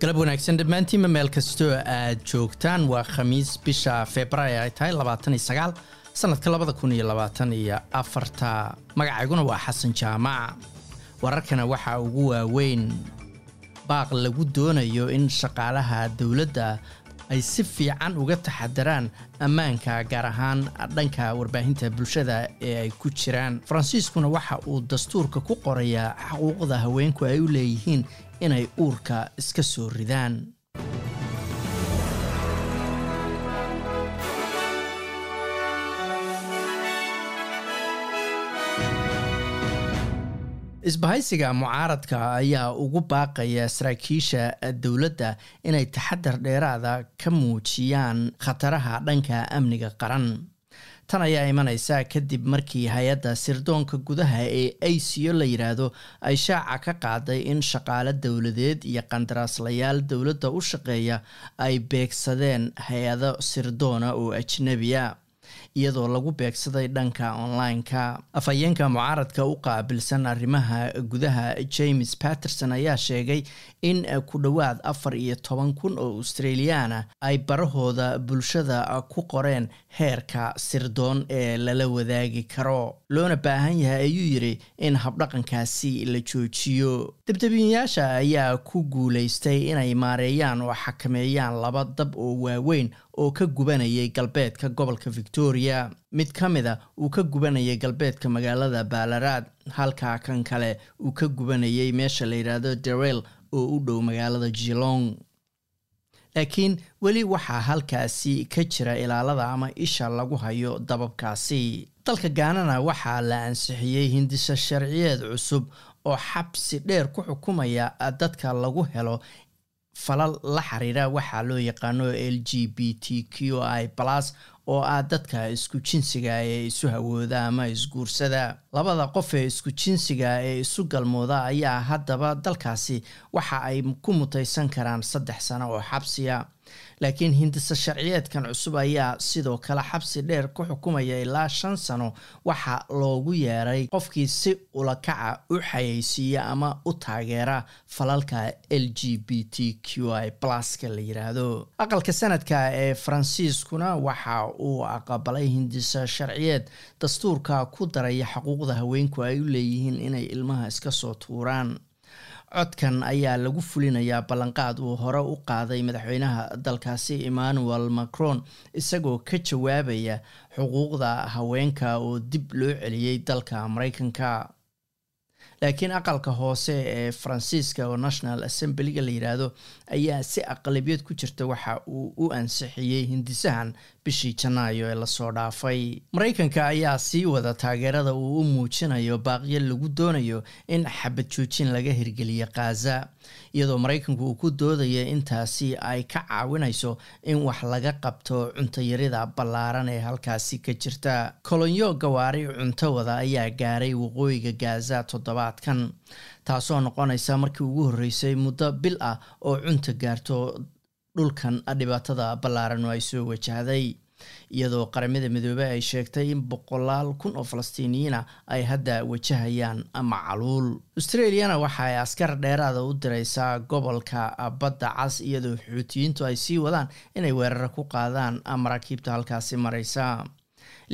galab wanaagsan dhammaantiinma meel kastoo aad joogtaan waa khamiis bisha februaayo ay tahay sanadka afarta. Magacayguna waa xasan jaamac. Wararkana waxaa ugu waaweyn baaq lagu doonayo in shaqaalaha dowladda ay si fiican uga taxadaraan ammaanka gaar ahaan dhanka warbaahinta bulshada ee ay ku jiraan. Faransiiskuna waxa uu dastuurka ku qorayaa xuquuqda haweenku ay u leeyihiin inay uurka iska soo ridaan isbahaysiga mucaaradka ayaa ugu baaqaya saraakiisha dowladda inay taxadar dheeraada ka muujiyaan khataraha dhanka amniga qaran. Tan ayaa imanaysa kadib markii hay'adda sirdoonka gudaha ee aco la yidhaahdo ay shaaca ka qaaday in shaqaale dowladeed iyo qandaraaslayaal dowladda u shaqeeya ay beegsadeen hay'ado sirdoona oo ajnabiya iyadoo lagu beegsaday dhanka online-ka. Afhayeenka mucaaradka u qaabilsan arrimaha gudaha james patterson ayaa sheegay in ku dhowaad afar iyo toban kun oo australiyaana ay barahooda bulshada ku qoreen heerka sirdoon ee lala wadaagi karo. Loona baahan yahay ayuu yidhi in habdhaqankaasi la joojiyo. Debdebiyayaasha ayaa ku guulaystay inay maareeyaan oo xakameeyaan laba dab oo waaweyn oo ka gubanayay galbeedka gobolka victoria mid ka mida uu ka gubanayay galbeedka magaalada baalaraad halka kan kale uu ka gubanayay meesha la yidhaahdo darel oo u dhow magaalada jilong laakiin weli waxaa halkaasi ka jira ilaalada ama isha lagu hayo dababkaasi. Dalka gaanana waxaa la ansixiyey hindisa sharciyeed cusub oo xabsi dheer ku xukumaya dadka lagu helo falal la xiriira waxaa loo yaqaano l g b t q i plus oo ah dadka isku jinsiga ee isu hawooda ama isguursada. Labada qof ee isku jinsiga ee isu galmooda ayaa haddaba dalkaasi waxa ay ku mutaysan karaan saddex sano oo xabsiya laakiin hindisa sharciyeedkan cusub ayaa sidoo kale xabsi dheer ku xukumaya ilaa shan sano waxaa loogu yeeray qofkii si ulakaca u xayeysiiya ama u taageera falalka l g b t q i pluska la yiraahdo. Aqalka sanadka ee faransiiskuna waxa uu aqbalay hindisa sharciyeed. Dastuurka ku daraya xuquuqda haweenku ay u leeyihiin inay ilmaha iska soo tuuraan. Codkan ayaa lagu fulinayaa ballanqaad uu hore u qaaday madaxweynaha dalkaasi emmanuel macron isagoo ka jawaabaya xuquuqda haweenka oo dib loo celiyey dalka mareykanka laakiin aqalka hoose ee faransiiska oo national assemblyga la yidhaahdo ayaa si aqlabiyad ku jirta waxa uu u ansixiyey hindisahan bishii janaayo ee la soo dhaafay. Mareykanka ayaa sii wada taageerada uu u muujinayo baaqyo lagu doonayo in xabad joojin laga hirgeliyo khaza iyadoo mareykanku uu ku doodaya intaasi ay ka caawinayso in wax laga qabto cuntayarida ballaaran ee halkaasi ka jirta. Kolonyo gawaari cunto wada ayaa gaaray waqooyiga gaza toddobaadkan taasoo noqonaysa markii ugu horreysay muddo bil ah oo cunta gaarto dhulkan dhibaatada ballaaran oo ay soo wajahday iyadoo qaramada midoobey ay sheegtay in boqolaal kun oo falastiiniyiina ay hadda wajahayaan macaluul australiana waxa ay askar dheeraada u direysaa gobolka badda cas iyadoo xuutiyiintu ay sii wadaan inay weeraro ku qaadaan maraakiibta halkaasi mareysa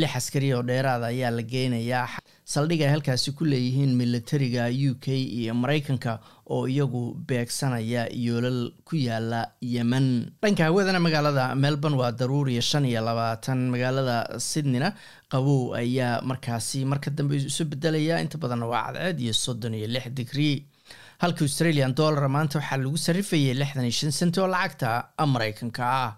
lix askari oo dheeraada ayaa la geynayaa saldhig ay halkaasi ku leeyihiin militariga u k iyo mareykanka oo iyagu beegsanaya yoolal ku yaalla yemen. Dhanka hawadana magaalada melbourne waa daruuriya shan iyo labaatan. Magaalada sydneyna qabow ayaa markaasi marka dambe isu bedelaya inta badanna waa cadceed iyo soddon iyo lix digrii. Halka australian dollar maanta waxaa lagu sarrifayay lixdan iyo shan sent oo lacagta mareykanka ah